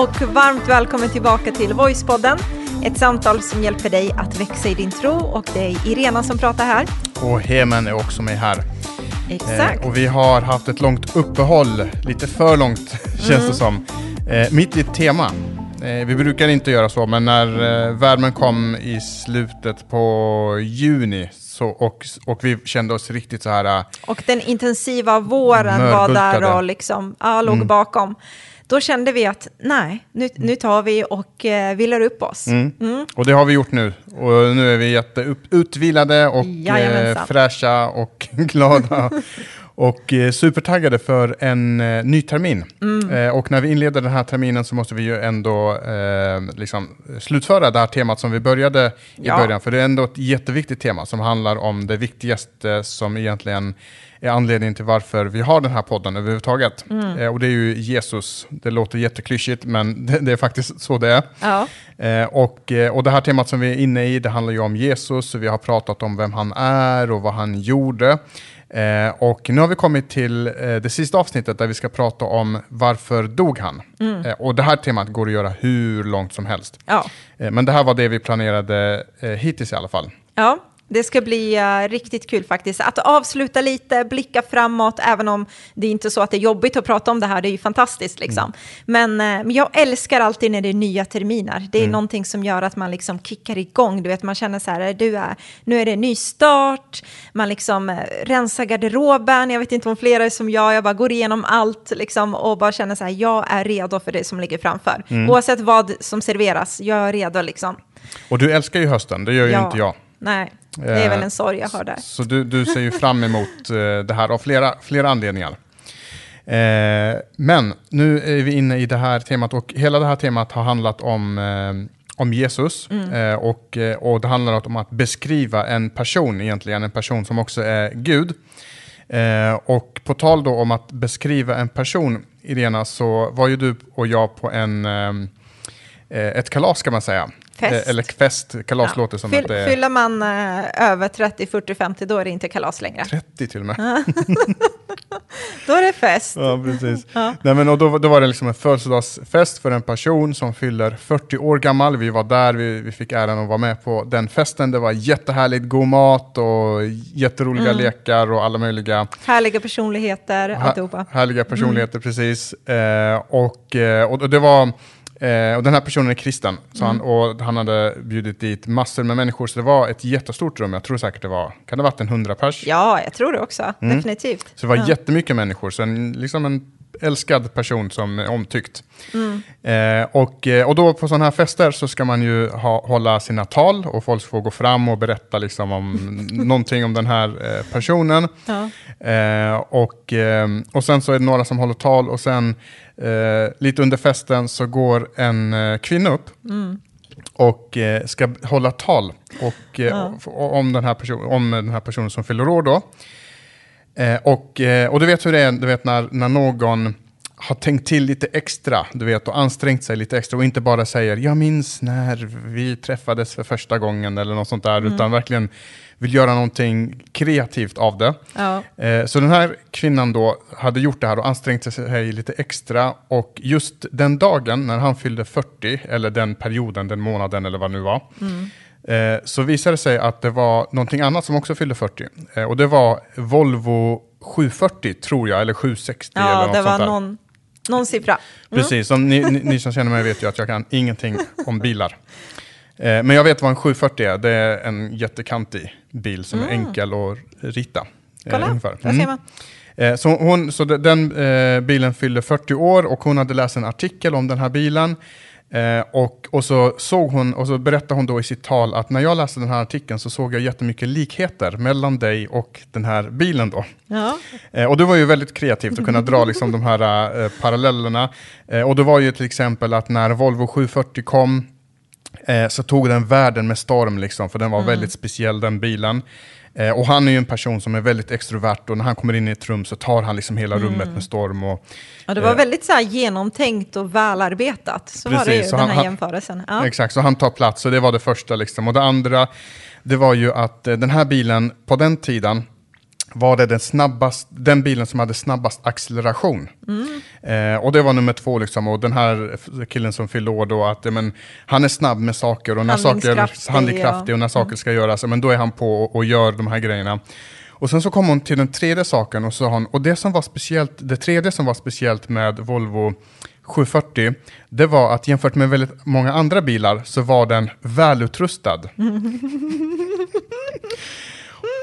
och varmt välkommen tillbaka till Voicepodden. Ett samtal som hjälper dig att växa i din tro och det är Irena som pratar här. Och Hemen är också med här. Exakt. Eh, och vi har haft ett långt uppehåll, lite för långt känns Mm. det som. Eh, mitt i ett tema. Eh, vi brukar inte göra så, men när eh, värmen kom i slutet på juni så, och, och vi kände oss riktigt så här eh, Och den intensiva våren var där och liksom, ja, låg Mm. bakom. Då kände vi att nej, nu, nu tar vi och eh, vilar upp oss. Mm. Och det har vi gjort nu. Och nu är vi jätteutvilade och eh, fräscha och glada. och eh, supertaggade för en eh, ny termin. Mm. Eh, och när vi inleder den här terminen så måste vi ju ändå eh, liksom slutföra det här temat som vi började i Ja. början. För det är ändå ett jätteviktigt tema som handlar om det viktigaste som egentligen är anledningen till varför vi har den här podden överhuvudtaget. Mm. Eh, och det är ju Jesus. Det låter jätteklyschigt men det, det är faktiskt så det är. Ja. Eh, och, eh, och det här temat som vi är inne i, det handlar ju om Jesus. Vi har pratat om vem han är och vad han gjorde. Eh, och nu har vi kommit till eh, det sista avsnittet där vi ska prata om varför dog han? Eh, och det här temat går att göra hur långt som helst. Ja. Eh, men det här var det vi planerade eh, hittills i alla fall. Ja, det ska bli eh, riktigt kul faktiskt. Att avsluta lite, blicka framåt, även om det är inte så att det är jobbigt att prata om det här, det är ju fantastiskt liksom. Men, eh, men jag älskar alltid när det är nya terminer. Det är någonting som gör att man liksom kickar igång, du vet, man känner så här, du är, nu är det en ny start, man liksom eh, rensar garderoben, jag vet inte om flera är som jag, jag bara går igenom allt liksom och bara känner så här, jag är redo för det som ligger framför. Oavsett vad som serveras, jag är redo liksom. Och du älskar ju hösten, det gör ju Ja. inte jag. Nej, det är väl Eh, en sorg jag har där. Så du, du ser ju fram emot eh, det här av flera, flera anledningar. Eh, men nu är vi inne i det här temat och hela det här temat har handlat om, eh, om Jesus. Eh, och, eh, och det handlar om att beskriva en person egentligen, en person som också är Gud. Eh, och på tal då om att beskriva en person, Irena, så var ju du och jag på en, eh, eh, ett kalas kan man säga. Fest. Eh, eller fest, kalas låter som Fyll, att det är... Fyller man eh, över 30, 40, 50 då är det inte kalas längre. 30 till och med. Då är det fest. Ja, precis. Nej, men, och då, då var det liksom en födelsedagsfest för en person som fyller 40 år gammal. Vi var där, vi, vi fick äran att vara med på den festen. Det var jättehärligt, god mat och jätteroliga lekar och alla möjliga Härliga personligheter, alltihopa. härliga personligheter. Precis. Eh, och, eh, och, och det var... Eh, och den här personen är kristen, så han, och han hade bjudit dit massor med människor, så det var ett jättestort rum. Jag tror säkert det var, kan det ha varit en hundra pers? Ja, jag tror det också. Definitivt. Så det var ja. jättemycket människor, så en, liksom en älskad person som är omtyckt. Eh, och, eh, och då på sådana här fester så ska man ju ha, hålla sina tal och folk får gå fram och berätta liksom om någonting om den här eh, personen. Ja. Eh, och, eh, och sen så är det några som håller tal och sen eh, lite under festen så går en kvinna upp och eh, ska hålla tal och, och, om, den här person, om den här personen som fyller år då. Eh, och, eh, och du vet hur det är, du vet när, när någon har tänkt till lite extra, du vet, och ansträngt sig lite extra och inte bara säger jag minns när vi träffades för första gången eller något sånt där, utan verkligen vill göra någonting kreativt av det. Ja. Eh, så den här kvinnan då hade gjort det här och ansträngt sig lite extra och just den dagen när han fyllde 40, eller den perioden, den månaden eller vad det nu var, eh, så visade det sig att det var någonting annat som också fyllde 40. Eh, och det var Volvo 740 tror jag, eller 760 eller Ja, något det var sånt där. någon, någon siffra. Precis, som ni, ni, ni som känner mig vet ju att jag kan ingenting om bilar. Eh, men jag vet vad en 740 är, det är en jättekantig bil som är enkel att rita. eh, Kolla, ungefär. där Mm. ser man. Eh, Så, hon, så de- den eh, bilen fyllde 40 år och hon hade läst en artikel om den här bilen. Eh, och, och så såg hon, och så berättade hon då i sitt tal att när jag läste den här artikeln så såg jag jättemycket likheter mellan dig och den här bilen då. Ja. Eh, och det var ju väldigt kreativt att kunna dra liksom de här eh, parallellerna. Eh, och det var ju till exempel att när Volvo 740 kom eh, så tog den världen med storm, liksom, för den var väldigt speciell den bilen. Eh, och han är ju en person som är väldigt extrovert och när han kommer in i ett rum så tar han liksom hela rummet med storm. Och, ja, det var Eh. väldigt så genomtänkt och välarbetat. Så var det ju, Precis, den han- här jämförelsen. Ja. Exakt, så han tar plats och det var det första. Liksom. Och det andra, det var ju att eh, den här bilen på den tiden var det den, snabbast, den bilen som hade snabbast acceleration. Mm. Eh, och det var nummer två, liksom, och den här killen som fyllde år då, att men, han är snabb med saker och när saker Handlingskraftig, och när saker ska göras, men då är han på och, och gör de här grejerna. Och sen så kom hon till den tredje saken och sa hon, och det som var speciellt, det tredje som var speciellt med Volvo 740, det var att jämfört med väldigt många andra bilar så var den välutrustad.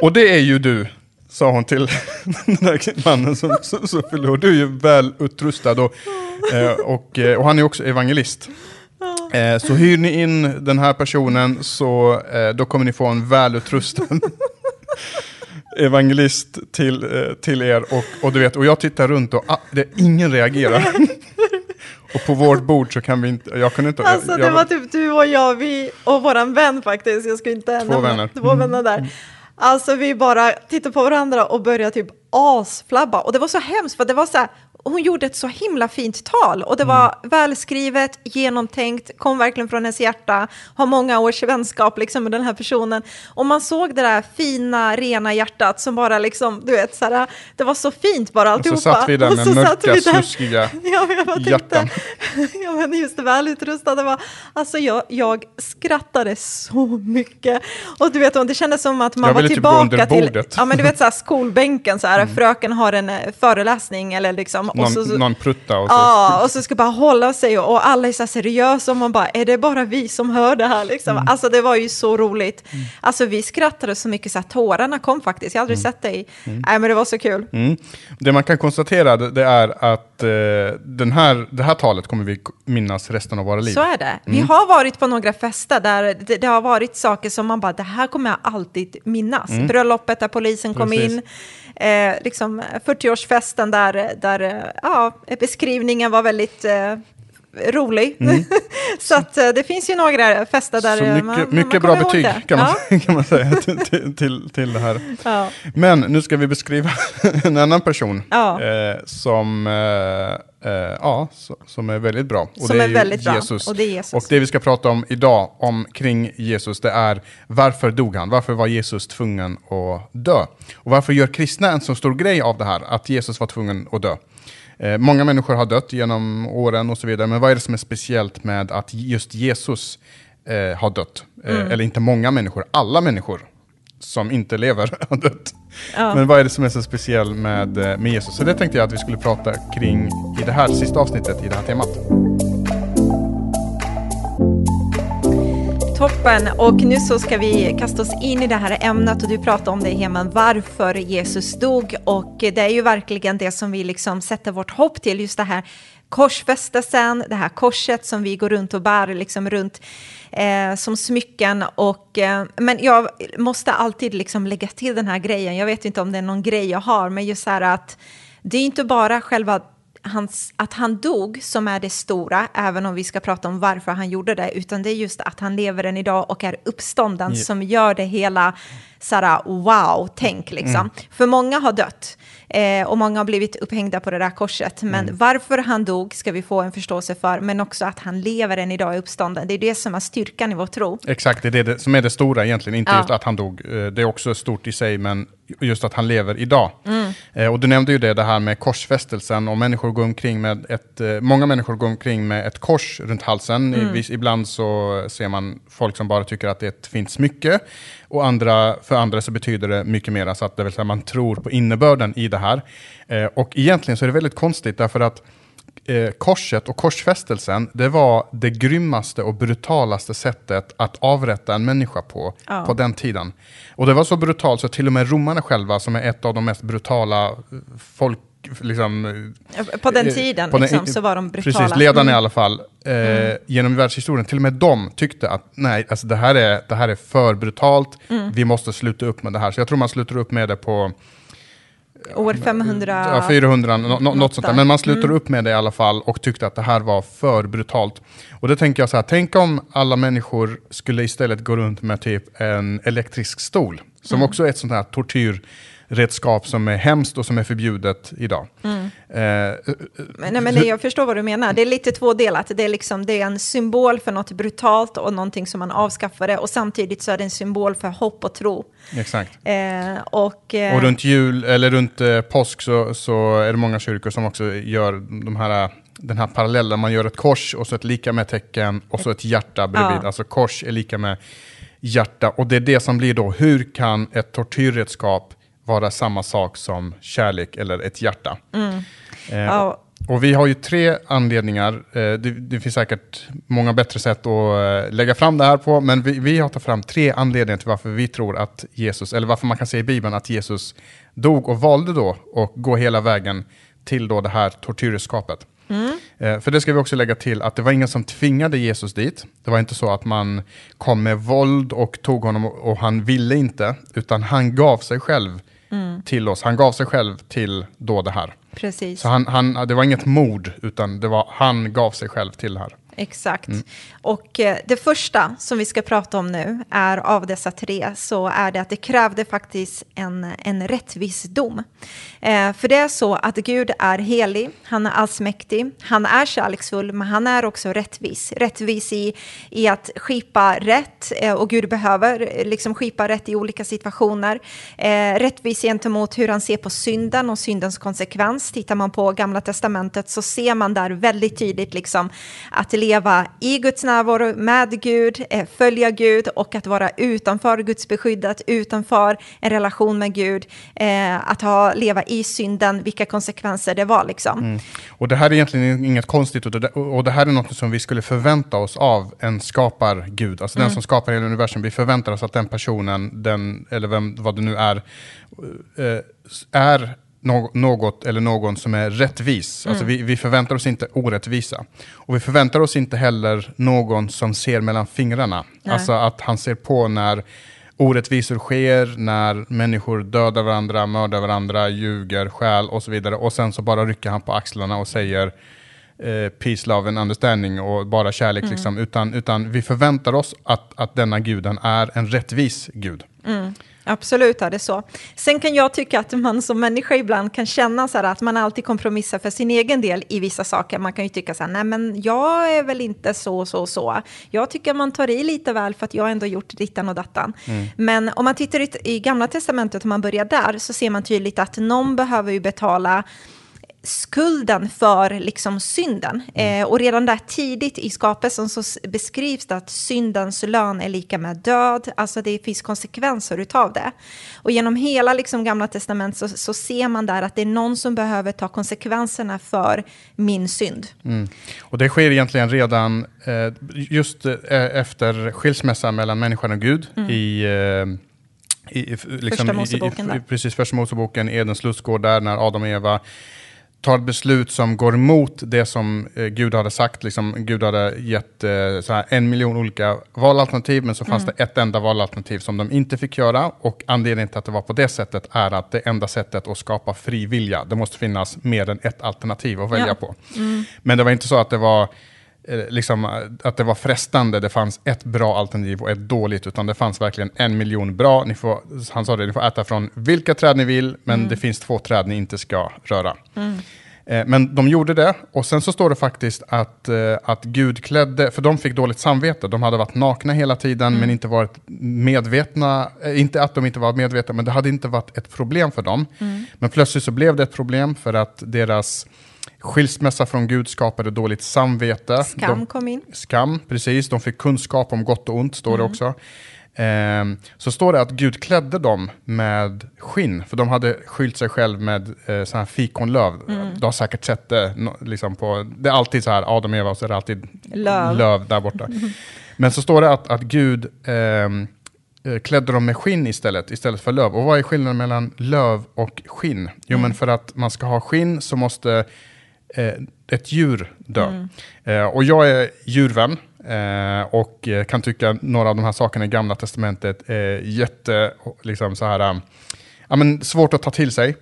och det är ju du, sa hon till den där mannen som, som, som fyllde år. Du är ju välutrustad och, eh, och, eh, och han är också evangelist. Eh, så hyr ni in den här personen så då kommer ni få en välutrustad evangelist till, till er. Och, och, du vet, och jag tittar runt och ah, det, ingen reagerar. och på vårt bord så kan vi inte, jag kunde inte... Alltså jag, det var typ du och jag, vi och våran vän faktiskt, jag ska inte Två vänner. Två vänner där. Alltså vi bara tittade på varandra och började typ asflabba. Och det var så hemskt för det var så här, hon gjorde ett så himla fint tal och det var välskrivet, genomtänkt, kom verkligen från hennes hjärta, har många års vänskap liksom med den här personen. Och man såg det där fina, rena hjärtat som bara liksom, du vet, så här, det var så fint bara och så alltihopa. satt vi där med mörka, sluskiga Ja, jag bara hjärtan. tänkte, ja men just det, välutrustade var, alltså jag, jag skrattade så mycket. Och du vet, det kändes som att man var typ tillbaka till, ja men du vet så här skolbänken så här, fröken har en eh, föreläsning eller liksom. Någon, så, någon prutta och så. Ja, och så ska bara hålla sig och, och alla är så seriösa och man bara, är det bara vi som hör det här liksom? Mm. Alltså det var ju så roligt. Alltså vi skrattade så mycket så att tårarna kom faktiskt, jag har aldrig sett dig. Nej men det var så kul. Mm. Det man kan konstatera det är att eh, den här, det här talet kommer vi minnas resten av våra liv. Så är det. Vi Mm. har varit på några fester där det, det har varit saker som man bara, det här kommer jag alltid minnas. Bröllopet där polisen kom Mm. Precis. in, eh, liksom 40-årsfesten där, där eh, ja, beskrivningen var väldigt eh, rolig. så att eh, det finns ju några fester där Mm. Så mycket, man, man mycket kommer bra betyg kan man, ja. kan man säga till, till, till, det här. Ja. Men nu ska vi beskriva en annan person Ja. eh, som, eh, eh, ja, som är väldigt bra. Och Som det är ju väldigt bra. Jesus. Och det är Jesus. Och det vi ska prata om idag, om kring Jesus, det är varför dog han? Varför var Jesus tvungen att dö? Och varför gör kristna en så stor grej av det här, att Jesus var tvungen att dö? Eh, många människor har dött genom åren och så vidare, men vad är det som är speciellt med att just Jesus eh, har dött? Eh, Mm. Eller inte många människor, alla människor som inte lever har dött. Ja. Men vad är det som är så speciellt med, eh, med Jesus? Så det tänkte jag att vi skulle prata kring i det här sista avsnittet i det här temat. Toppen, och nu så ska vi kasta oss in i det här ämnet och du pratar om det Heman, varför Jesus dog. Och det är ju verkligen det som vi liksom sätter vårt hopp till, just det här korsfästelsen, det här korset som vi går runt och bär liksom runt eh, som smycken. Och eh, men jag måste alltid liksom lägga till den här grejen, jag vet inte om det är någon grej jag har, men just så här att det är inte bara själva hans, att han dog som är det stora, även om vi ska prata om varför han gjorde det, utan det är just att han lever än idag och är uppstånden Ja. som gör det hela såhär wow, tänk liksom. För många har dött eh, och många har blivit upphängda på det där korset, men varför han dog ska vi få en förståelse för, men också att han lever än idag i uppstånden. Det är det som är styrkan i vår tro. Exakt, det är det som är det stora egentligen. Inte Ja. just att han dog, eh, det är också stort i sig, men just att han lever idag. Eh, Och du nämnde ju det, det här med korsfästelsen, och människor går omkring med ett, eh, många människor går omkring med ett kors runt halsen. I, vis- ibland så ser man folk som bara tycker att det är ett fint smycke, och andra, för andra så betyder det mycket mer, så att det vill säga man tror på innebörden i det här. Eh, Och egentligen så är det väldigt konstigt, därför att eh, korset och korsfästelsen, det var det grymmaste och brutalaste sättet att avrätta en människa på, Ja. på den tiden. Och det var så brutalt så till och med romarna själva, som är ett av de mest brutala eh, folk, liksom, På den tiden på den- liksom, så var de brutala. Precis, ledarna Mm. i alla fall, eh, genom världshistorien, till och med de tyckte att nej, alltså det, här är, det här är för brutalt, Mm. vi måste sluta upp med det här. Så jag tror man slutar upp med det på År 500... Ja, 400, nå- nå- något sånt där. Men man slutar upp med det i alla fall och tyckte att det här var för brutalt. Och då tänker jag så här, tänk om alla människor skulle istället gå runt med typ en elektrisk stol, som också är ett sånt här tortyr redskap som är hemskt och som är förbjudet idag. Mm. Eh, Men, nej, men det, jag förstår vad du menar. Det är lite tvådelat. Det är, liksom, det är en symbol för något brutalt och någonting som man avskaffade. Och samtidigt så är det en symbol för hopp och tro. exakt. Eh, och, eh, Och runt jul, eller runt eh, påsk så, så är det många kyrkor som också gör de här, den här parallellen. Man gör ett kors och så ett lika med tecken och så ett hjärta bredvid. Ja. Alltså kors är lika med hjärta. Och det är det som blir då, hur kan ett tortyrredskap vara samma sak som kärlek eller ett hjärta? Eh, ja, och vi har ju tre anledningar. Eh, det, det finns säkert många bättre sätt att eh, lägga fram det här på, men vi, vi har tagit fram tre anledningar till varför vi tror att Jesus, eller varför man kan se i Bibeln att Jesus dog och valde då att gå hela vägen till då det här tortyrredskapet. Eh, För det ska vi också lägga till att det var ingen som tvingade Jesus dit. Det var inte så att man kom med våld och tog honom och han ville inte, utan han gav sig själv till oss. Han gav sig själv till då det här. precis. Så han, han, det var inget mord, utan det var, han gav sig själv till det här. Exakt. Mm. Och eh, det första som vi ska prata om nu är av dessa tre så är det att det krävde faktiskt en, en rättvis dom. Eh, för det är så att Gud är helig, han är allsmäktig, han är kärleksfull, men han är också rättvis. Rättvis i, i att skipa rätt eh, och Gud behöver eh, liksom skipa rätt i olika situationer. Eh, rättvis gentemot hur han ser på synden och syndens konsekvens. Tittar man på Gamla Testamentet så ser man där väldigt tydligt liksom att leva i Guds närvaro med Gud, eh, följa Gud och att vara utanför Guds beskyddat, utanför en relation med Gud, eh, att ha, leva i synden, vilka konsekvenser det var liksom. Och det här är egentligen inget konstigt, och det, och det här är något som vi skulle förvänta oss av en skapar-Gud. Alltså den som skapar hela universum. Vi förväntar oss att den personen, den, eller vem, vad det nu är, eh, är nå- något eller någon som är rättvis. Alltså vi, vi förväntar oss inte orättvisa. Och vi förväntar oss inte heller någon som ser mellan fingrarna. Nej. Alltså att han ser på när orättvisor sker, när människor dödar varandra, mördar varandra, ljuger, stjäl och så vidare. Och sen så bara rycker han på axlarna och säger eh, peace, love and understanding och bara kärlek. Liksom. Utan, utan vi förväntar oss att, att denna guden är en rättvis gud. Absolut är det så. Sen kan jag tycka att man som människa ibland kan känna så att man alltid kompromissar för sin egen del i vissa saker. Man kan ju tycka så här, nej men jag är väl inte så, så, så. Jag tycker man tar i lite väl för att jag ändå gjort dittan och dattan. Men om man tittar i, i Gamla Testamentet, om man börjar där, så ser man tydligt att någon behöver ju betala skulden för liksom synden. Eh, och redan där tidigt i skapelsen så beskrivs det att syndens lön är lika med död. Alltså det finns konsekvenser utav det. Och genom hela liksom gamla testament så, så ser man där att det är någon som behöver ta konsekvenserna för min synd. Mm. Och det sker egentligen redan eh, just eh, efter skilsmässan mellan människan och Gud i, eh, i, i- liksom, Första Moseboken i, i. Precis, första Moseboken, Edens lustgård där när Adam och Eva tar ett beslut som går emot det som eh, Gud hade sagt. Liksom, Gud hade gett eh, här, en miljon olika valalternativ, men så fanns Mm. det ett enda valalternativ som de inte fick göra. Och anledningen till att det var på det sättet är att det enda sättet att skapa fri vilja, det måste finnas mer än ett alternativ att välja Ja. på. Men det var inte så att det var liksom, eh, att det var frestande, det fanns ett bra alternativ och ett dåligt, utan det fanns verkligen en miljon bra. Ni får, han sa det, ni får äta från vilka träd ni vill, men det finns två träd ni inte ska röra. Eh, Men de gjorde det, och sen så står det faktiskt att, eh, att Gud klädde, för de fick dåligt samvete, de hade varit nakna hela tiden, men inte varit medvetna, eh, inte att de inte var medvetna, men det hade inte varit ett problem för dem. Men plötsligt så blev det ett problem för att deras skilsmässa från Gud skapade dåligt samvete. Skam De, kom in. skam, precis. De fick kunskap om gott och ont, står det också. Ehm, så står det att Gud klädde dem med skinn, för de hade skylt sig själv med eh, så här fikonlöv. Du har säkert sett det, liksom på, det är alltid så här, Adam och Eva, och så är det alltid Löv. löv där borta. Men så står det att, att Gud ehm, eh, klädde dem med skinn istället, istället för löv. Och vad är skillnaden mellan löv och skinn? Jo, men för att man ska ha skinn så måste eh, ett djur dö. Eh, och jag är djurvän eh, och eh, kan tycka några av de här sakerna i Gamla Testamentet är jätte, liksom så här, ja, men svårt att ta till sig.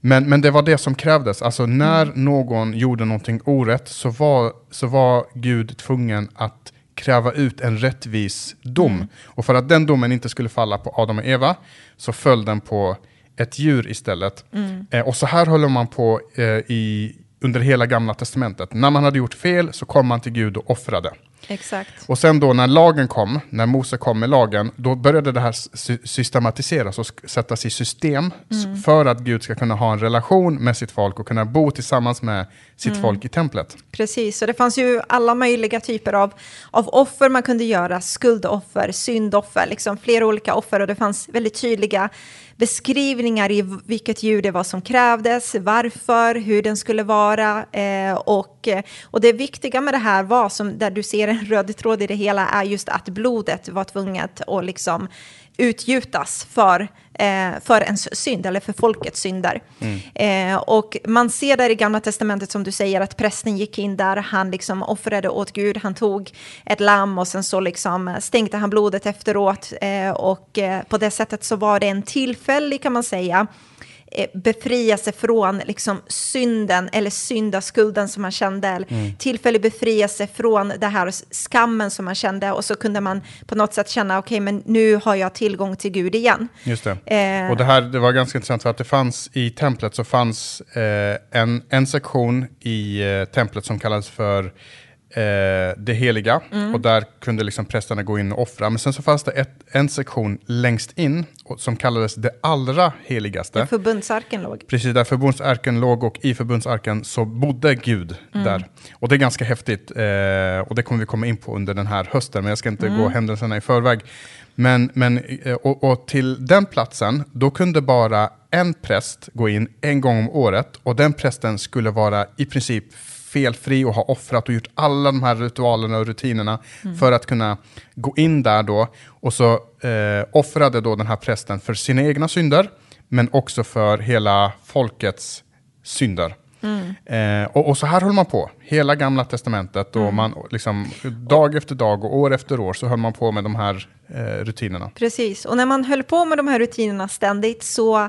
Men, men det var det som krävdes. Alltså när någon gjorde någonting orätt så var, så var Gud tvungen att kräva ut en rättvis dom. Och för att den domen inte skulle falla på Adam och Eva så föll den på ett djur istället. Eh, och så här håller man på eh, i, under hela gamla testamentet. När man hade gjort fel så kom man till Gud och offrade. Exakt. Och sen då när lagen kom, när Mose kom med lagen, då började det här sy- systematiseras och sättas i system s- för att Gud ska kunna ha en relation med sitt folk och kunna bo tillsammans med sitt folk i templet. Precis, så det fanns ju alla möjliga typer av, av offer man kunde göra. Skuldoffer, syndoffer, liksom flera olika offer. Och det fanns väldigt tydliga beskrivningar i vilket djur det var som krävdes, varför, hur den skulle vara. Eh, och, och det viktiga med det här var, som där du ser en röd tråd i det hela, är just att blodet var tvunget att liksom utgjutas för, eh, för ens synd, eller för folkets synder. Eh, och man ser där i Gamla Testamentet, som du säger, att prästen gick in där, han liksom offrade åt Gud, han tog ett lamm och sen så liksom stänkte han blodet efteråt. Eh, och eh, på det sättet så var det en tillfällig, kan man säga, eh, befrielse från liksom synden eller syndaskulden som man kände. eller Tillfällig befrielse från det här skammen som man kände och så kunde man på något sätt känna okej men nu har jag tillgång till Gud igen. Just det. Eh. Och det här det var ganska intressant för att det fanns i templet så fanns eh, en, en sektion i eh, templet som kallades för eh, det heliga. Och där kunde liksom prästerna gå in och offra. Men sen så fanns det ett, en sektion längst in och, som kallades det allra heligaste. Förbundsarken låg. Precis där förbundsarken låg och i förbundsarken så bodde Gud där. Och det är ganska häftigt eh, och det kommer vi komma in på under den här hösten, men jag ska inte gå händelserna i förväg. Men, men, eh, och, och till den platsen, då kunde bara en präst gå in en gång om året och den prästen skulle vara i princip felfri och ha offrat och gjort alla de här ritualerna och rutinerna för att kunna gå in där då. Och så eh, offrade då den här prästen för sina egna synder, men också för hela folkets synder. Eh, och, och så här höll man på, hela gamla testamentet. Och man, liksom, dag efter dag och år efter år så höll man på med de här eh, rutinerna. Precis, och när man höll på med de här rutinerna ständigt så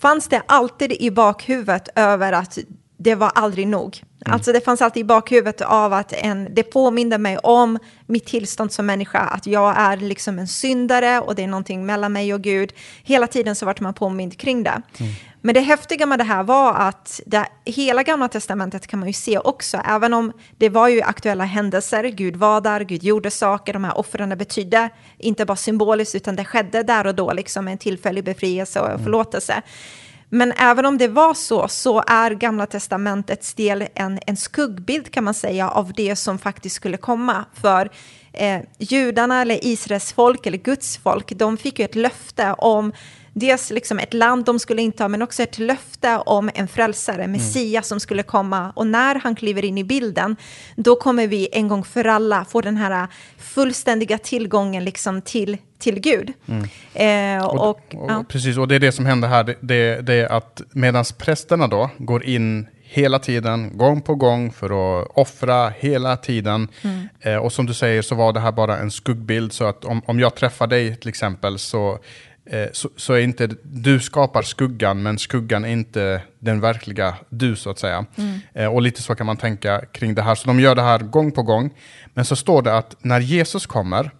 fanns det alltid i bakhuvudet över att det var aldrig nog. Alltså det fanns alltid i bakhuvudet av att en, det påminde mig om mitt tillstånd som människa, att jag är liksom en syndare och det är någonting mellan mig och Gud. Hela tiden så vart man påmind kring det. Men det häftiga med det här var att det, hela gamla testamentet kan man ju se också, även om det var ju aktuella händelser, Gud var där, Gud gjorde saker, de här offren betydde inte bara symboliskt, utan det skedde där och då, liksom en tillfällig befrielse och förlåtelse. Men även om det var så, så är Gamla Testamentets del en, en skuggbild kan man säga av det som faktiskt skulle komma. För eh, judarna eller Israels folk eller Guds folk, de fick ju ett löfte om dels liksom ett land de skulle inta, men också ett löfte om en frälsare, Messias som skulle komma. Och när han kliver in i bilden, då kommer vi en gång för alla få den här fullständiga tillgången liksom till, till Gud. Eh, och, Och, och, ja. Precis, och det är det som händer här. Det, det, är att medan prästerna då går in hela tiden, gång på gång, för att offra hela tiden. Mm. Eh, och som du säger så var det här bara en skuggbild. Så att om, om jag träffar dig till exempel så, så, så är inte du skapar skuggan, men skuggan är inte den verkliga du så att säga. Mm. Eh, och lite så kan man tänka kring det här. Så de gör det här gång på gång. Men så står det att när Jesus kommer,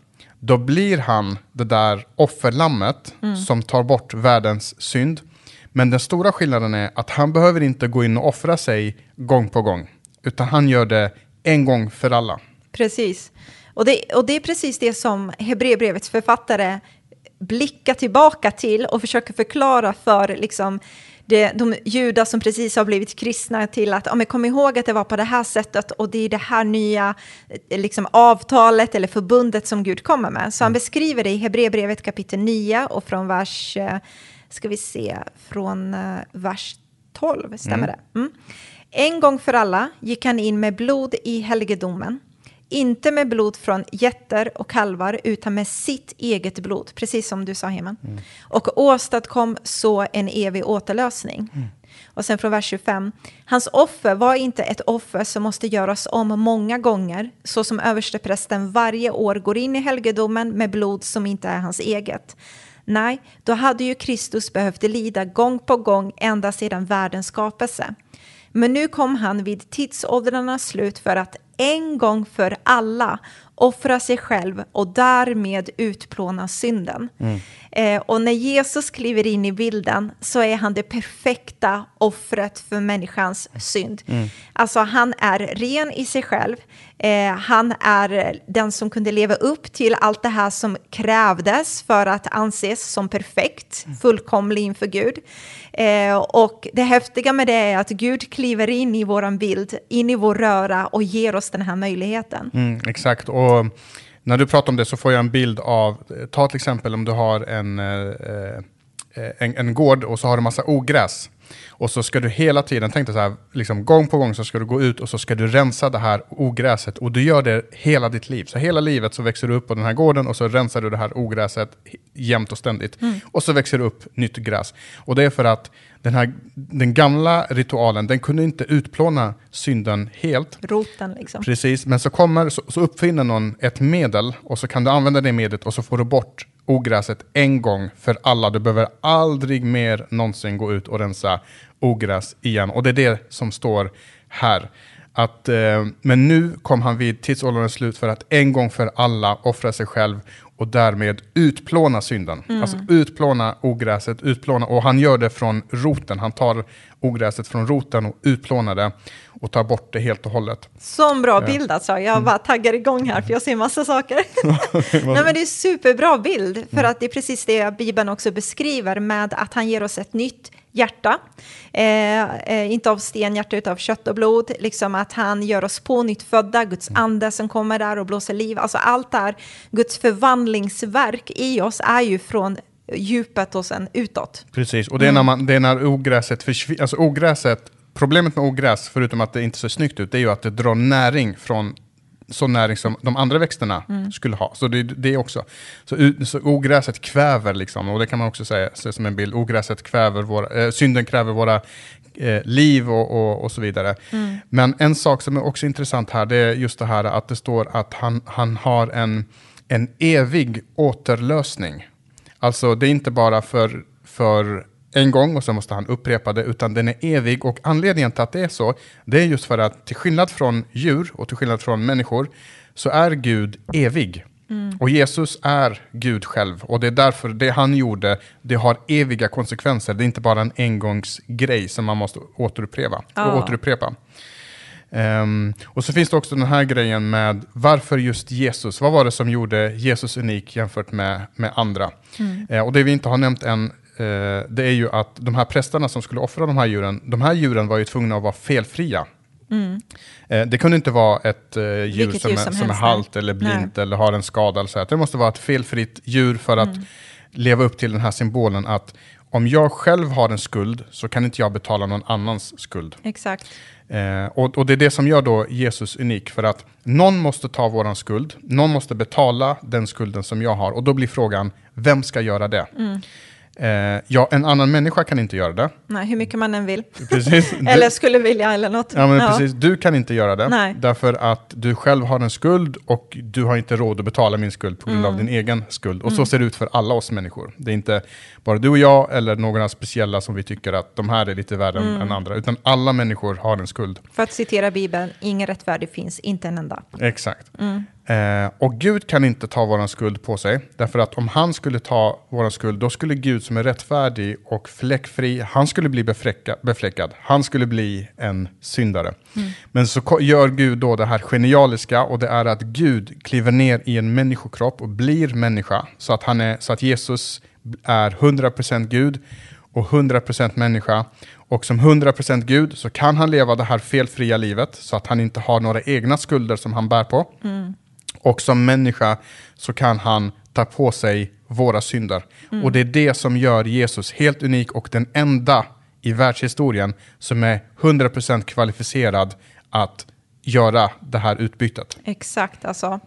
då blir han det där offerlammet som tar bort världens synd. Men den stora skillnaden är att han behöver inte gå in och offra sig gång på gång, utan han gör det en gång för alla. Precis. Och det, och det är precis det som Hebreerbrevets författare blickar tillbaka till och försöker förklara för liksom, det, de judar som precis har blivit kristna till att ja, men kom ihåg att det var på det här sättet och det är det här nya eh, liksom, avtalet eller förbundet som Gud kommer med. Så han beskriver det i Hebreerbrevet kapitel 9 och från vers, eh, ska vi se, från eh, vers 12, stämmer det? Mm. En gång för alla gick han in med blod i helgedomen. Inte med blod från getter och kalvar, utan med sitt eget blod, precis som du sa Heman. Och åstadkom så en evig återlösning. Och sen från vers 25. Hans offer var inte ett offer som måste göras om många gånger, så som översteprästen varje år går in i helgedomen med blod som inte är hans eget. Nej, då hade ju Kristus behövt lida gång på gång ända sedan världens skapelse. Men nu kom han vid tidsåldrarnas slut för att en gång för alla offra sig själv och därmed utplåna synden. Mm. Eh, och när Jesus kliver in i bilden så är han det perfekta offret för människans synd. Mm. Alltså han är ren i sig själv. Eh, han är den som kunde leva upp till allt det här som krävdes för att anses som perfekt, fullkomlig inför Gud. Eh, och det häftiga med det är att Gud kliver in i vår bild, in i vår röra och ger oss den här möjligheten. Mm, exakt. Och när du pratar om det så får jag en bild av, ta till exempel om du har en, eh, eh en, en gård och så har du massa ogräs. Och så ska du hela tiden, tänk dig så här, liksom gång på gång så ska du gå ut och så ska du rensa det här ogräset. Och du gör det hela ditt liv. Så hela livet så växer du upp på den här gården och så rensar du det här ogräset jämt och ständigt. Mm. Och så växer det upp nytt gräs. Och det är för att den, här, den gamla ritualen, den kunde inte utplåna synden helt. Roten liksom. Precis, men så, kommer, så, så uppfinner någon ett medel och så kan du använda det medlet och så får du bort ogräset en gång för alla. Du behöver aldrig mer någonsin gå ut och rensa ogräs igen. Och det är det som står här. Att, eh, men nu kom han vid tidsålderns slut för att en gång för alla offra sig själv och därmed utplåna synden. Mm. Alltså utplåna ogräset, utplåna, och han gör det från roten. Han tar ogräset från roten och utplånar det och tar bort det helt och hållet. Sån bra bild alltså. Jag mm. bara taggar igång här för jag ser massa saker. Nej, men det är superbra bild för mm. att det är precis det Bibeln också beskriver med att han ger oss ett nytt hjärta. Eh, eh, inte av stenhjärta utan av kött och blod. Liksom att han gör oss på nytt födda, Guds mm. ande som kommer där och blåser liv. Alltså allt det här, Guds förvandlingsverk i oss är ju från djupet och sen utåt. Precis, och det är när, man, det är när ogräset försvinner, alltså ogräset Problemet med ogräs, förutom att det inte ser snyggt ut, det är ju att det drar näring från sån näring som de andra växterna mm. skulle ha. Så det, det också. Så, så ogräset kväver, liksom, och det kan man också säga, som en bild, ogräset kväver våra, äh, synden kräver våra eh, liv och, och, och, så vidare. Mm. Men en sak som är också intressant här, det är just det här att det står att han, han har en, en evig återlösning. Alltså det är inte bara för, för en gång och sen måste han upprepa det, utan den är evig. Och anledningen till att det är så, det är just för att till skillnad från djur och till skillnad från människor, så är Gud evig. Mm. Och Jesus är Gud själv. Och det är därför det han gjorde, det har eviga konsekvenser. Det är inte bara en engångsgrej som man måste återupprepa. Oh. återupprepa. Um, och så finns det också den här grejen med varför just Jesus? Vad var det som gjorde Jesus unik jämfört med, med andra? Mm. Uh, och det vi inte har nämnt än det är ju att de här prästerna som skulle offra de här djuren, de här djuren var ju tvungna att vara felfria. Mm. Eh, det kunde inte vara ett eh, djur som, djur som, är, som är halt eller blint Nej. eller har en skada. Eller så. Det måste vara ett felfritt djur för att mm. leva upp till den här symbolen att om jag själv har en skuld så kan inte jag betala någon annans skuld. Exakt. Eh, och, och, det är det som gör då Jesus unik, för att någon måste ta våran skuld, någon måste betala den skulden som jag har, och då blir frågan, vem ska göra det? Mm. Eh, ja, en annan människa kan inte göra det. Nej, hur mycket man än vill. Precis. eller skulle vilja eller något. Ja, men ja. precis. Du kan inte göra det. Nej. Därför att du själv har en skuld och du har inte råd att betala min skuld på grund mm. av din egen skuld. Och mm. så ser det ut för alla oss människor. Det är inte bara du och jag eller några speciella som vi tycker att de här är lite värre mm. än andra. Utan alla människor har en skuld. För att citera Bibeln, ingen rättfärdig finns, inte en enda. Exakt. Eh, och Gud kan inte ta vår skuld på sig, därför att om han skulle ta vår skuld, då skulle Gud som är rättfärdig och fläckfri, han skulle bli befläcka, befläckad. Han skulle bli en syndare. Mm. Men så gör Gud då det här genialiska, och det är att Gud kliver ner i en människokropp och blir människa, så att, han är, så att Jesus är 100% Gud och 100% människa. Och som 100% Gud så kan han leva det här felfria livet, så att han inte har några egna skulder som han bär på. Mm. Och som människa så kan han ta på sig våra synder. Mm. Och det är det som gör Jesus helt unik och den enda i världshistorien som är 100% kvalificerad att göra det här utbytet. Exakt, alltså.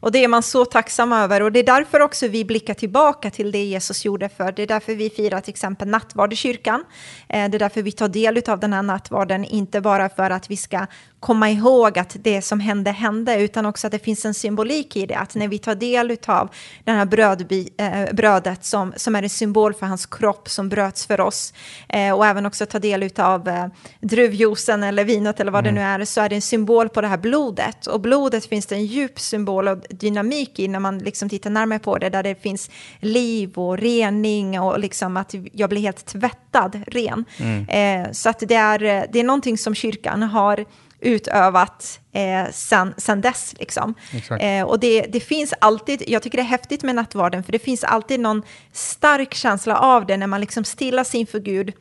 Och det är man så tacksam över. Och det är därför också vi blickar tillbaka till det Jesus gjorde för. Det är därför vi firar till exempel nattvard i kyrkan. Eh, det är därför vi tar del av den här nattvarden, inte bara för att vi ska komma ihåg att det som hände hände, utan också att det finns en symbolik i det. Att när vi tar del av det här brödbi, äh, brödet som, som är en symbol för hans kropp som bröts för oss, äh, och även också ta del av äh, druvjuicen eller vinet eller vad mm. det nu är, så är det en symbol på det här blodet. Och blodet finns det en djup symbol och dynamik i när man liksom tittar närmare på det, där det finns liv och rening och liksom att jag blir helt tvättad ren. Mm. så att det är, det är någonting som kyrkan har utövat eh, sen, sen dess. Liksom. Eh, och det, det finns alltid, jag tycker det är häftigt med nattvarden, för det finns alltid någon stark känsla av det när man liksom stillas inför Gud,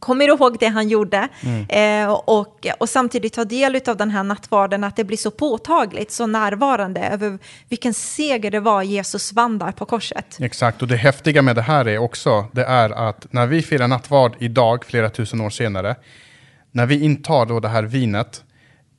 kommer ihåg det han gjorde mm. eh, och, och samtidigt ta del av den här nattvarden, att det blir så påtagligt, så närvarande över vilken seger det var Jesus vann där på korset. Exakt, och det häftiga med det här är också, det är att när vi firar nattvard idag, flera tusen år senare, när vi intar då det här vinet,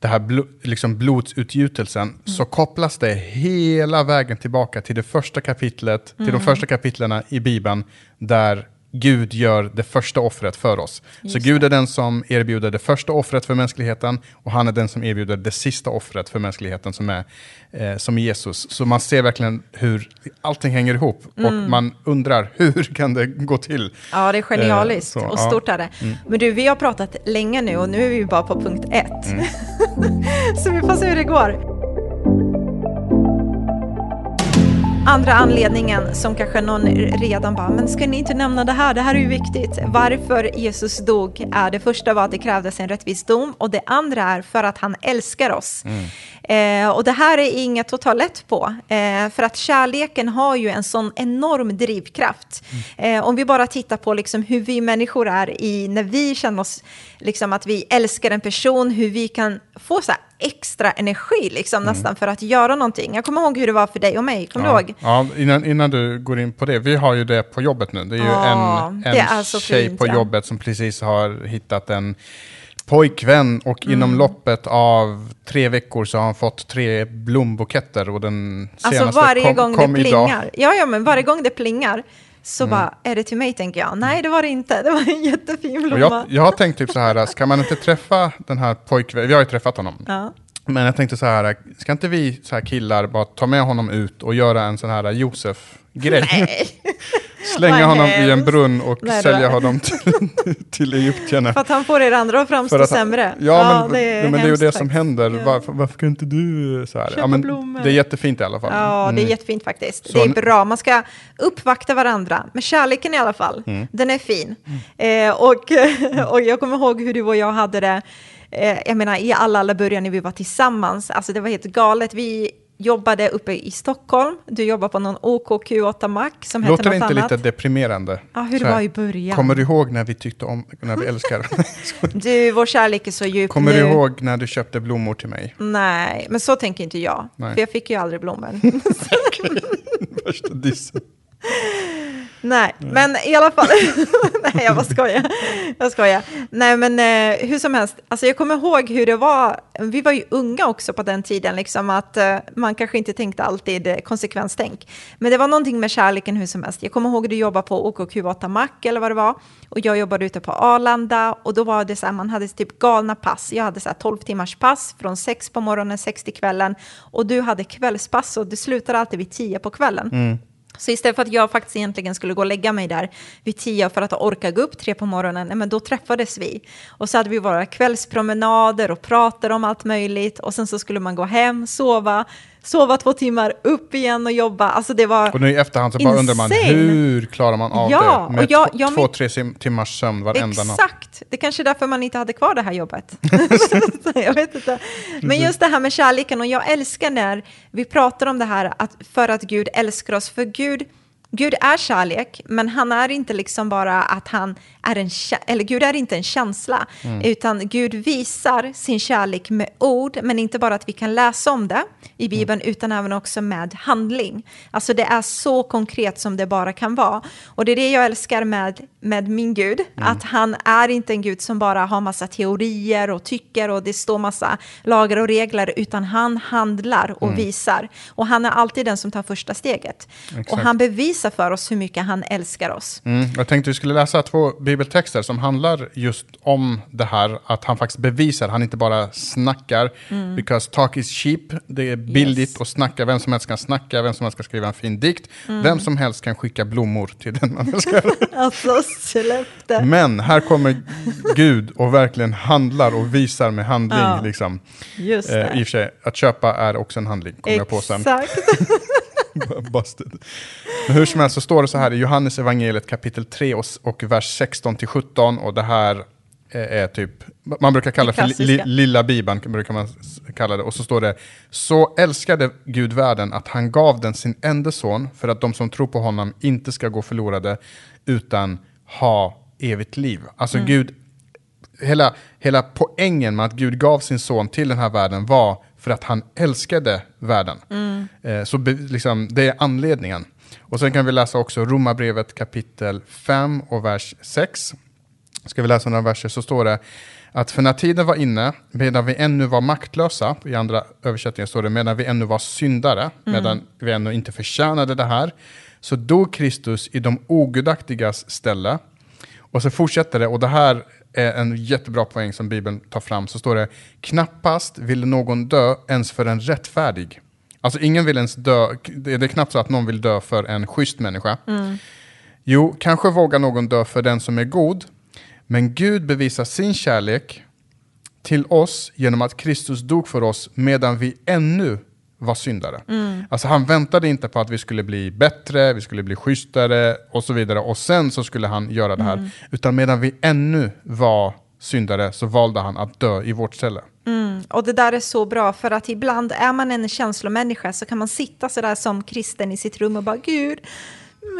det här bl liksom blodsutgjutelsen, mm. så kopplas det hela vägen tillbaka till det första kapitlet, till de mm. första kapitlerna i Bibeln, där Gud gör det första offret för oss. Just så Gud är den som erbjuder det första offret för mänskligheten och han är den som erbjuder det sista offret för mänskligheten som är eh, som Jesus. Så man ser verkligen hur allting hänger ihop mm. och man undrar hur kan det gå till? Ja, det är genialiskt eh, så, och stort ja. är det. Mm. Men du, vi har pratat länge nu och nu är vi bara på punkt ett. Mm. så vi får se hur det går. Andra anledningen som kanske någon redan bara, men ska ni inte nämna det här? Det här är ju viktigt. Varför Jesus dog är det första var att det krävdes en rättvis dom och det andra är för att han älskar oss. Mm. Eh, och det här är inget att ta lätt på, eh, för att kärleken har ju en sån enorm drivkraft. Mm. Eh, om vi bara tittar på liksom hur vi människor är i, när vi känner oss, liksom att vi älskar en person, hur vi kan få så extra energi liksom, mm. nästan för att göra någonting. Jag kommer ihåg hur det var för dig och mig, kommer ja. du ihåg? Ja, innan, innan du går in på det, vi har ju det på jobbet nu. Det är ju ja, en, en tjej fint, på ja. jobbet som precis har hittat en pojkvän och mm. inom loppet av tre veckor så har han fått tre blombuketter och den alltså, senaste alltså varje kom, gång kom det plingar. Ja, ja, men varje gång det plingar så mm. bara, är det till mig tänker jag? Nej, det var det inte. Det var en jättefin blomma. Jag, jag, har tänkt typ så här, ska man inte träffa den här pojkvännen, vi har ju träffat honom. Ja. Men jag tänkte så här, ska inte vi så här killar bara ta med honom ut och göra en sån här Josef-grej? Slänga honom i en brunn och Nej, sälja honom till, till egyptierna. För att han får er andra att framstå att sämre. Ja, ja, men, det är, men det är ju det som händer. Varför, varför kan inte du så här? Ja, men det är jättefint i alla fall. Ja, mm. det är jättefint faktiskt. Så, det är bra. Man ska uppvakta varandra. med kärleken i alla fall, mm. den är fin. Mm. Eh, och, och jag kommer ihåg hur du och jag hade det eh, jag menar i alla, alla början när vi var tillsammans, alltså det var helt galet. Vi jobbade uppe i Stockholm. Du jobbar på någon OKQ8 Mac som Låter något inte annat. lite deprimerande? Ja, hur det var i början. Kommer du ihåg när vi tyckte om, när vi älskar? du, vår kärlek är så djup Kommer nu. du ihåg när du köpte blommor till mig? Nej, men så tänker inte jag. Nej. För jag fick ju aldrig blommor. Värsta dissen. Nej, Nej, men i alla fall. Nej, jag bara skojar. Jag skojar. Nej, men eh, hur som helst. Alltså, jag kommer ihåg hur det var. Vi var ju unga också på den tiden, liksom att eh, man kanske inte tänkte alltid eh, konsekvenstänk. Men det var någonting med kärleken hur som helst. Jag kommer ihåg att du jobbade på OKQ8 Mac eller vad det var. Och jag jobbade ute på Arlanda och då var det så här, man hade typ galna pass. Jag hade så här 12 timmars pass från 6 på morgonen, 6 till kvällen. Och du hade kvällspass och det slutade alltid vid 10 på kvällen. Mm. Så istället för att jag faktiskt egentligen skulle gå och lägga mig där vid tio för att orka gå upp tre på morgonen, nej, men då träffades vi. Och så hade vi våra kvällspromenader och pratade om allt möjligt och sen så skulle man gå hem, sova, sova två timmar, upp igen och jobba. Alltså det var Och nu i efterhand så bara undrar man, hur klarar man av ja, det med jag, jag, två, tre timmars sömn varenda natt? Exakt, det är kanske är därför man inte hade kvar det här jobbet. jag vet inte. Men just det här med kärleken, och jag älskar när vi pratar om det här, att för att Gud älskar oss, för Gud Gud är kärlek, men han är inte liksom bara att han är en, eller Gud är inte en känsla, mm. utan Gud visar sin kärlek med ord, men inte bara att vi kan läsa om det i Bibeln, mm. utan även också med handling. Alltså det är så konkret som det bara kan vara. Och det är det jag älskar med, med min Gud, mm. att han är inte en Gud som bara har massa teorier och tycker och det står massa lagar och regler, utan han handlar och mm. visar. Och han är alltid den som tar första steget. Exakt. Och han bevisar bevisa för oss hur mycket han älskar oss. Mm, jag tänkte vi skulle läsa två bibeltexter som handlar just om det här, att han faktiskt bevisar, han inte bara snackar. Mm. Because talk is cheap, det är billigt yes. att snacka, vem som helst kan snacka, vem som helst kan skriva en fin dikt, mm. vem som helst kan skicka blommor till den man älskar. alltså släpp det. Men här kommer Gud och verkligen handlar och visar med handling. Ja, liksom. Just. Eh, I och för sig, att köpa är också en handling, kommer jag på sen. Exakt. Busted. Men hur som helst så står det så här i Johannes evangeliet kapitel 3 och, och vers 16 till 17 och det här är typ, man brukar kalla det för li, lilla bibeln, brukar man kalla det. Och så står det, så älskade Gud världen att han gav den sin enda son för att de som tror på honom inte ska gå förlorade utan ha evigt liv. Alltså mm. Gud, hela, hela poängen med att Gud gav sin son till den här världen var för att han älskade världen. Mm. Eh, så be, liksom, det är anledningen. Och sen kan vi läsa också Romarbrevet kapitel 5 och vers 6. Ska vi läsa några verser så står det att för när tiden var inne, medan vi ännu var maktlösa, i andra översättningar står det medan vi ännu var syndare, mm. medan vi ännu inte förtjänade det här, så dog Kristus i de ogudaktigas ställe. Och så fortsätter det, och det här är en jättebra poäng som Bibeln tar fram, så står det knappast ville någon dö ens för en rättfärdig. Alltså ingen vill ens dö, det är knappt så att någon vill dö för en schysst människa. Mm. Jo, kanske vågar någon dö för den som är god, men Gud bevisar sin kärlek till oss genom att Kristus dog för oss medan vi ännu var syndare. Mm. Alltså han väntade inte på att vi skulle bli bättre, vi skulle bli schysstare och så vidare. Och sen så skulle han göra det här. Mm. Utan medan vi ännu var syndare så valde han att dö i vårt ställe. Mm. Och det där är så bra för att ibland är man en känslomänniska så kan man sitta sådär som kristen i sitt rum och bara Gud,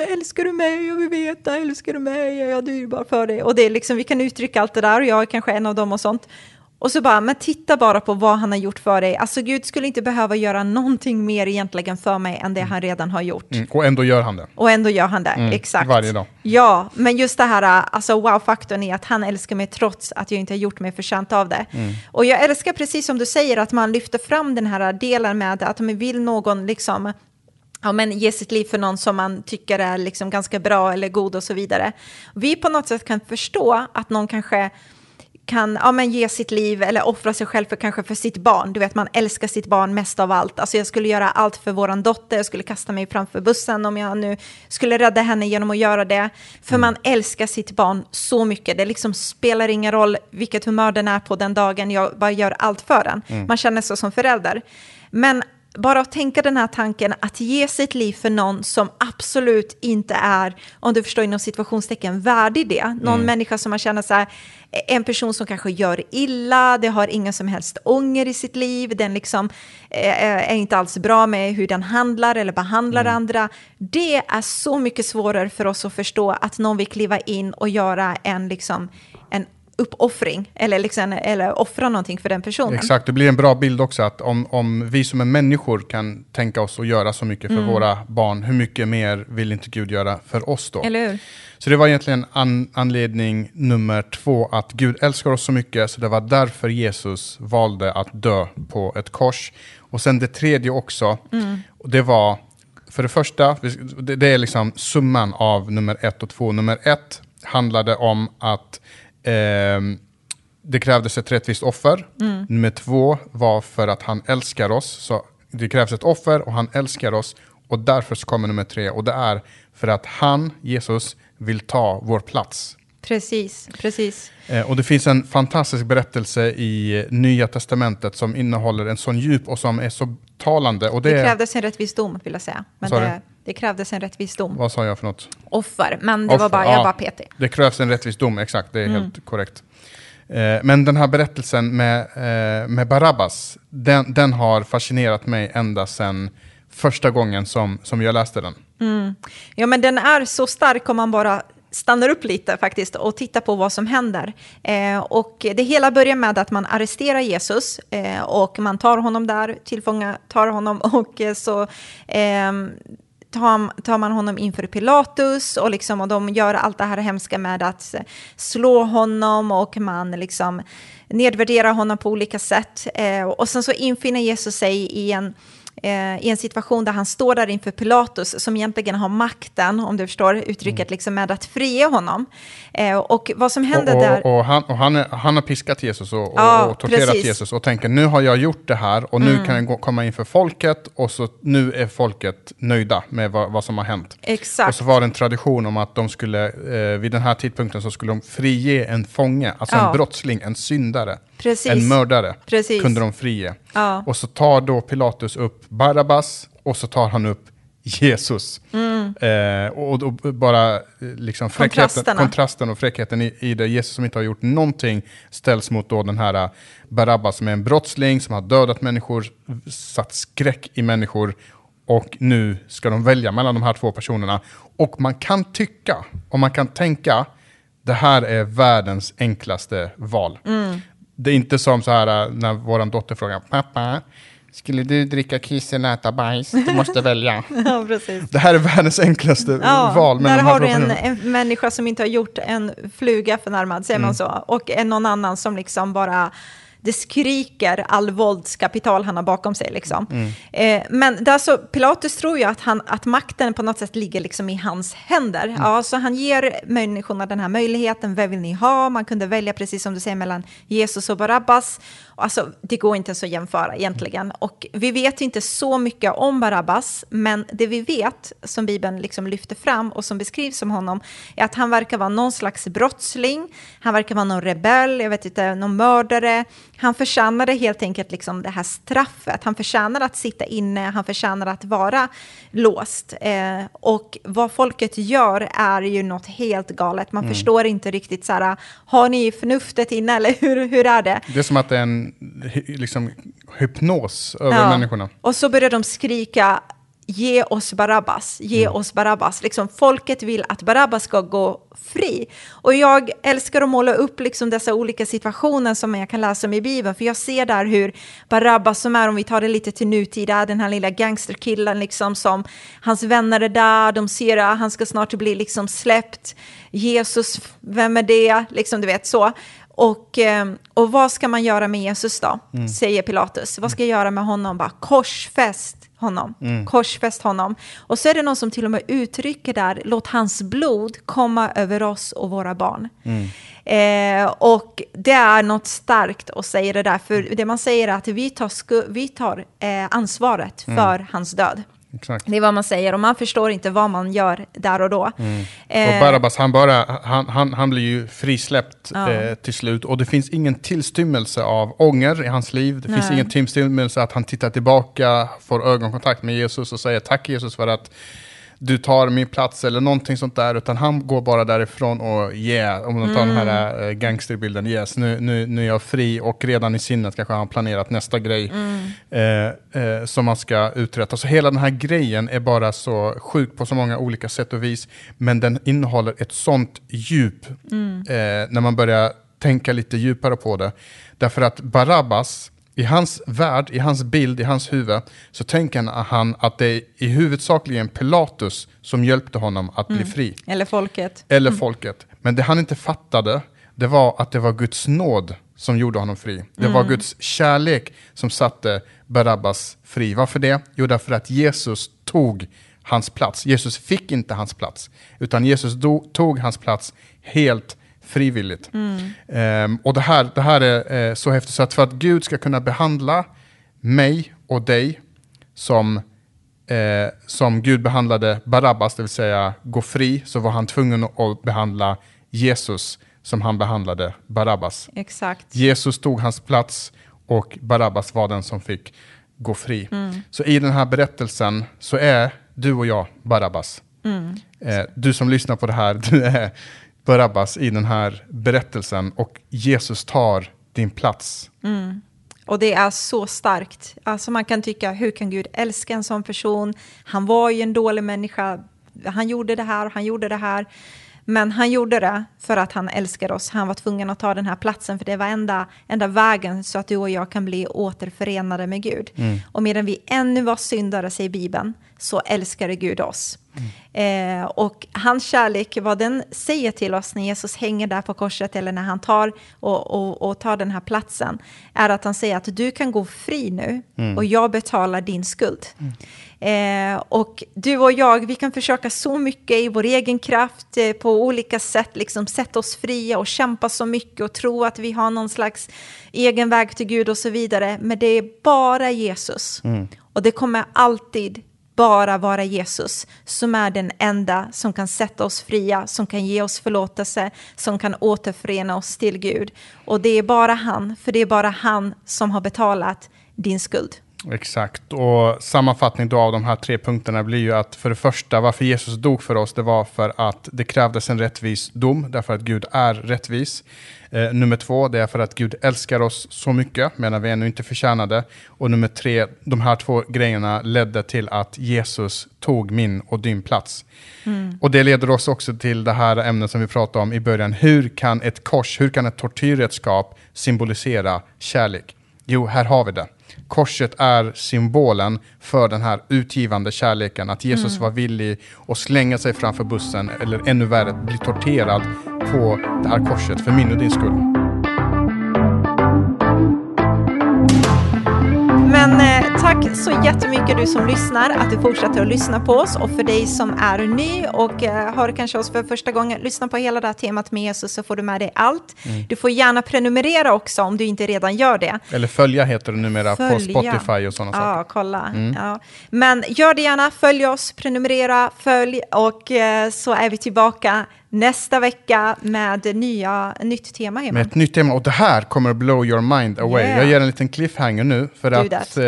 älskar du mig? Jag vill veta, älskar du mig? Jag är dyrbar för dig. Och det är liksom, vi kan uttrycka allt det där och jag är kanske en av dem och sånt. Och så bara, men titta bara på vad han har gjort för dig. Alltså Gud skulle inte behöva göra någonting mer egentligen för mig än det han redan har gjort. Mm, och ändå gör han det. Och ändå gör han det, mm, exakt. Varje dag. Ja, men just det här, alltså wow-faktorn är att han älskar mig trots att jag inte har gjort mig förtjänt av det. Mm. Och jag älskar precis som du säger att man lyfter fram den här delen med att man vill någon liksom ja, men ge sitt liv för någon som man tycker är liksom ganska bra eller god och så vidare. Vi på något sätt kan förstå att någon kanske kan ja, men ge sitt liv eller offra sig själv för kanske för sitt barn. Du vet, man älskar sitt barn mest av allt. Alltså jag skulle göra allt för våran dotter, jag skulle kasta mig framför bussen om jag nu skulle rädda henne genom att göra det. För mm. man älskar sitt barn så mycket. Det liksom spelar ingen roll vilket humör den är på den dagen, jag bara gör allt för den. Mm. Man känner sig som förälder. Men bara att tänka den här tanken att ge sitt liv för någon som absolut inte är, om du förstår inom situationstecken, värdig det. Någon mm. människa som man känner så här, en person som kanske gör illa, det har ingen som helst ånger i sitt liv, den liksom eh, är inte alls bra med hur den handlar eller behandlar mm. andra. Det är så mycket svårare för oss att förstå att någon vill kliva in och göra en, liksom, en uppoffring eller, liksom, eller offra någonting för den personen. Exakt, det blir en bra bild också att om, om vi som är människor kan tänka oss att göra så mycket för mm. våra barn, hur mycket mer vill inte Gud göra för oss då? Eller hur? Så det var egentligen an, anledning nummer två, att Gud älskar oss så mycket, så det var därför Jesus valde att dö på ett kors. Och sen det tredje också, mm. det var, för det första, det, det är liksom summan av nummer ett och två. Nummer ett handlade om att Eh, det krävdes ett rättvist offer. Mm. Nummer två var för att han älskar oss. Så det krävs ett offer och han älskar oss. Och därför så kommer nummer tre. Och det är för att han, Jesus, vill ta vår plats. Precis, precis. Eh, och det finns en fantastisk berättelse i Nya Testamentet som innehåller en sån djup och som är så talande. Och det, det krävdes en rättvis dom, vill jag säga. Men det, det krävdes en rättvis dom. Vad sa jag för något? Offer, men det Offer, var bara, jag ja, var petig. Det krävs en rättvis dom, exakt, det är mm. helt korrekt. Eh, men den här berättelsen med, eh, med Barabbas, den, den har fascinerat mig ända sedan första gången som, som jag läste den. Mm. Ja, men den är så stark om man bara stannar upp lite faktiskt och tittar på vad som händer. Eh, och det hela börjar med att man arresterar Jesus eh, och man tar honom där, tillfånga tar honom och eh, så tar, tar man honom inför Pilatus och, liksom, och de gör allt det här hemska med att eh, slå honom och man liksom nedvärderar honom på olika sätt. Eh, och sen så infinner Jesus sig i en eh, i en situation där han står där inför Pilatus som egentligen har makten, om du förstår uttrycket, Mm. liksom med att frige honom. Eh, och vad som händer och, där... och, och, han, och han, är, han har piskat Jesus och, och, Ja, och torterat precis. Mm. Jesus och tänker nu har jag gjort det här och nu kan jag gå, komma inför folket och så nu är folket nöjda med vad, vad som har hänt. Exakt. Och så var det en tradition om att de skulle, eh, vid den här tidpunkten så skulle de frige en fånge, alltså Ja. en brottsling, en syndare, Precis. en mördare, Precis. kunde de frige. Ja. Och så tar då Pilatus upp Barabbas och så tar han upp Jesus. Eh, och då bara eh, liksom fräckheten, Mm. Kontrasten och fräckheten i, i det. Jesus som inte har gjort någonting ställs mot då den här eh, Barabbas som är en brottsling som har dödat människor, satt skräck i människor och nu ska de välja mellan de här två personerna. Och man kan tycka och man kan tänka det här är världens enklaste val. Det är inte som så här äh, när vår dotter frågar pappa, skulle du dricka kiss eller äta bajs? Du måste välja. ja, precis. Det här är världens enklaste Ja, val. där har du en, en människa som inte har gjort en fluga förnärmad, säger Mm. man så, och en, någon annan som liksom bara det skriker all våldskapital han har bakom sig. Liksom. Mm. Eh, men där så, Pilatus tror ju att, han, att makten på något sätt ligger liksom i hans händer. Mm. Ja, så han ger människorna den här möjligheten, vad vill ni ha? Man kunde välja, precis som du säger, mellan Jesus och Barabbas. Alltså, det går inte så att jämföra egentligen. Och vi vet inte så mycket om Barabbas, men det vi vet, som Bibeln liksom lyfter fram och som beskrivs om honom, är att han verkar vara någon slags brottsling, han verkar vara någon rebell, jag vet inte, någon mördare. Han förtjänade helt enkelt liksom det här straffet. Han förtjänar att sitta inne, han förtjänar att vara låst. Eh, och vad folket gör är ju något helt galet. Man förstår inte riktigt så här, har ni förnuftet inne eller hur, hur är det? Det är som att det är en liksom, hypnos över Ja. människorna. Och så börjar de skrika ge oss Barabbas, ge Mm. oss Barabbas. Liksom, folket vill att Barabbas ska gå fri. Och jag älskar att måla upp liksom dessa olika situationer som jag kan läsa om i Bibeln, för jag ser där hur Barabbas, som är, om vi tar det lite till nutida, den här lilla gangsterkillen, liksom, som hans vänner är där, de ser att han ska snart bli liksom släppt. Jesus, vem är det? Liksom, du vet så. Och, eh, och vad ska man göra med Jesus då? Säger Pilatus. Vad ska jag göra med honom? Bara korsfäst honom. Korsfäst honom. Och så är det någon som till och med uttrycker där, låt hans blod komma över oss och våra barn. Eh, och det är något starkt att säga det där, för det man säger är att vi tar, vi tar eh, ansvaret för hans död. Exakt. Det är vad man säger och man förstår inte vad man gör där och då. Eh, Och Barabbas, han, bara, han, han, han blir ju frisläppt Ja. eh, till slut. Och det finns ingen tillstymmelse av ånger i hans liv. Det finns Nej. ingen tillstymmelse att han tittar tillbaka, får ögonkontakt med Jesus och säger tack Jesus för att du tar min plats eller någonting sånt där. Utan han går bara därifrån och yeah, om man tar den här äh, gangsterbilden, yes, nu, nu, nu är jag fri och redan i sinnet kanske han planerat nästa grej eh, eh, som man ska uträtta. Så hela den här grejen är bara så sjuk på så många olika sätt och vis. Men den innehåller ett sånt djup eh, när man börjar tänka lite djupare på det. Därför att Barabbas, i hans värld, i hans bild, i hans huvud, så tänker han att det är i huvudsakligen Pilatus som hjälpte honom att bli fri. Eller folket. Eller folket. Men det han inte fattade, det var att det var Guds nåd som gjorde honom fri. Det var Guds kärlek som satte Barabbas fri. Varför det? Jo, därför att Jesus tog hans plats. Jesus fick inte hans plats, utan Jesus do, tog hans plats helt frivilligt. Ehm, och det här, det här är eh, så häftigt, så att för att Gud ska kunna behandla mig och dig som eh, som Gud behandlade Barabbas, det vill säga gå fri, så var han tvungen att behandla Jesus som han behandlade Barabbas. Exakt. Jesus tog hans plats och Barabbas var den som fick gå fri. Så i den här berättelsen så är du och jag Barabbas. Eh, du som lyssnar på det här, du är Barabbas i den här berättelsen och Jesus tar din plats. Mm. Och det är så starkt. Alltså man kan tycka, hur kan Gud älska en sån person? Han var ju en dålig människa. Han gjorde det här och han gjorde det här. Men han gjorde det för att han älskar oss. Han var tvungen att ta den här platsen för det var enda, enda vägen så att du och jag kan bli återförenade med Gud. Och medan vi ännu var syndare, säger Bibeln, så älskade Gud oss. Eh, och hans kärlek, vad den säger till oss när Jesus hänger där på korset eller när han tar och, och, och tar den här platsen, är att han säger att du kan gå fri nu och jag betalar din skuld. Eh, och du och jag, vi kan försöka så mycket i vår egen kraft, eh, på olika sätt, liksom sätta oss fria och kämpa så mycket och tro att vi har någon slags egen väg till Gud och så vidare. Men det är bara Jesus. Och det kommer alltid bara vara Jesus som är den enda som kan sätta oss fria, som kan ge oss förlåtelse, som kan återförena oss till Gud. Och det är bara han, för det är bara han som har betalat din skuld. Exakt, och sammanfattning då av de här tre punkterna blir ju att för det första, varför Jesus dog för oss, det var för att det krävdes en rättvis dom, därför att Gud är rättvis. Eh, nummer två, det är för att Gud älskar oss så mycket, medan vi ännu inte förtjänade. Och nummer tre, de här två grejerna ledde till att Jesus tog min och din plats. Och det leder oss också till det här ämnet som vi pratade om i början. Hur kan ett kors, hur kan ett tortyrredskap symbolisera kärlek? Jo, här har vi det. Korset är symbolen för den här utgivande kärleken. Att Jesus var villig att slänga sig framför bussen, eller ännu värre, bli torterad på det här korset för min och din skull. Tack så jättemycket du som lyssnar, att du fortsätter att lyssna på oss. Och för dig som är ny och eh, hör kanske oss för första gången, lyssna på hela det här temat med Jesus så får du med dig allt. Du får gärna prenumerera också om du inte redan gör det. Eller följa heter det numera på Följa. Spotify och sådana saker. Ja, kolla. Ja. Men gör det gärna, följ oss, prenumerera, följ och eh, så är vi tillbaka nästa vecka med nya, nytt tema. Hemma. Med ett nytt tema, och det här kommer att blow your mind away. Yeah. Jag ger en liten cliffhanger nu, för Do att eh,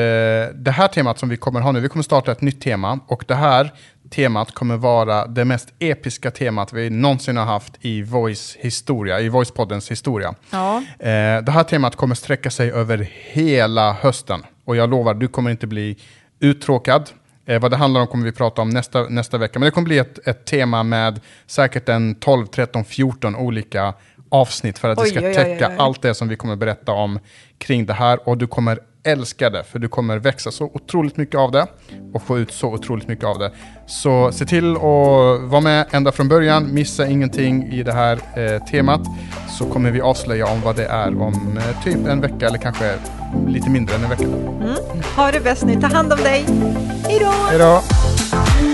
det här temat som vi kommer ha nu, vi kommer starta ett nytt tema, och det här temat kommer vara det mest episka temat vi någonsin har haft i Voice historia, i Voice-poddens historia. Ja. Eh, det här temat kommer sträcka sig över hela hösten, och jag lovar, du kommer inte bli uttråkad. Eh, vad det handlar om kommer vi prata om nästa, nästa vecka, men det kommer bli ett, ett tema med säkert en 12, 13, 14 olika avsnitt för att Oj, det ska oj, täcka oj. allt det som vi kommer berätta om kring det här och du kommer älska det för du kommer växa så otroligt mycket av det och få ut så otroligt mycket av det. Så se till att vara med ända från början, missa ingenting i det här eh, temat så kommer vi avslöja om vad det är om eh, typ en vecka eller kanske lite mindre än en vecka. Ha det bäst nu, ta hand om dig. Hej då! Hej då!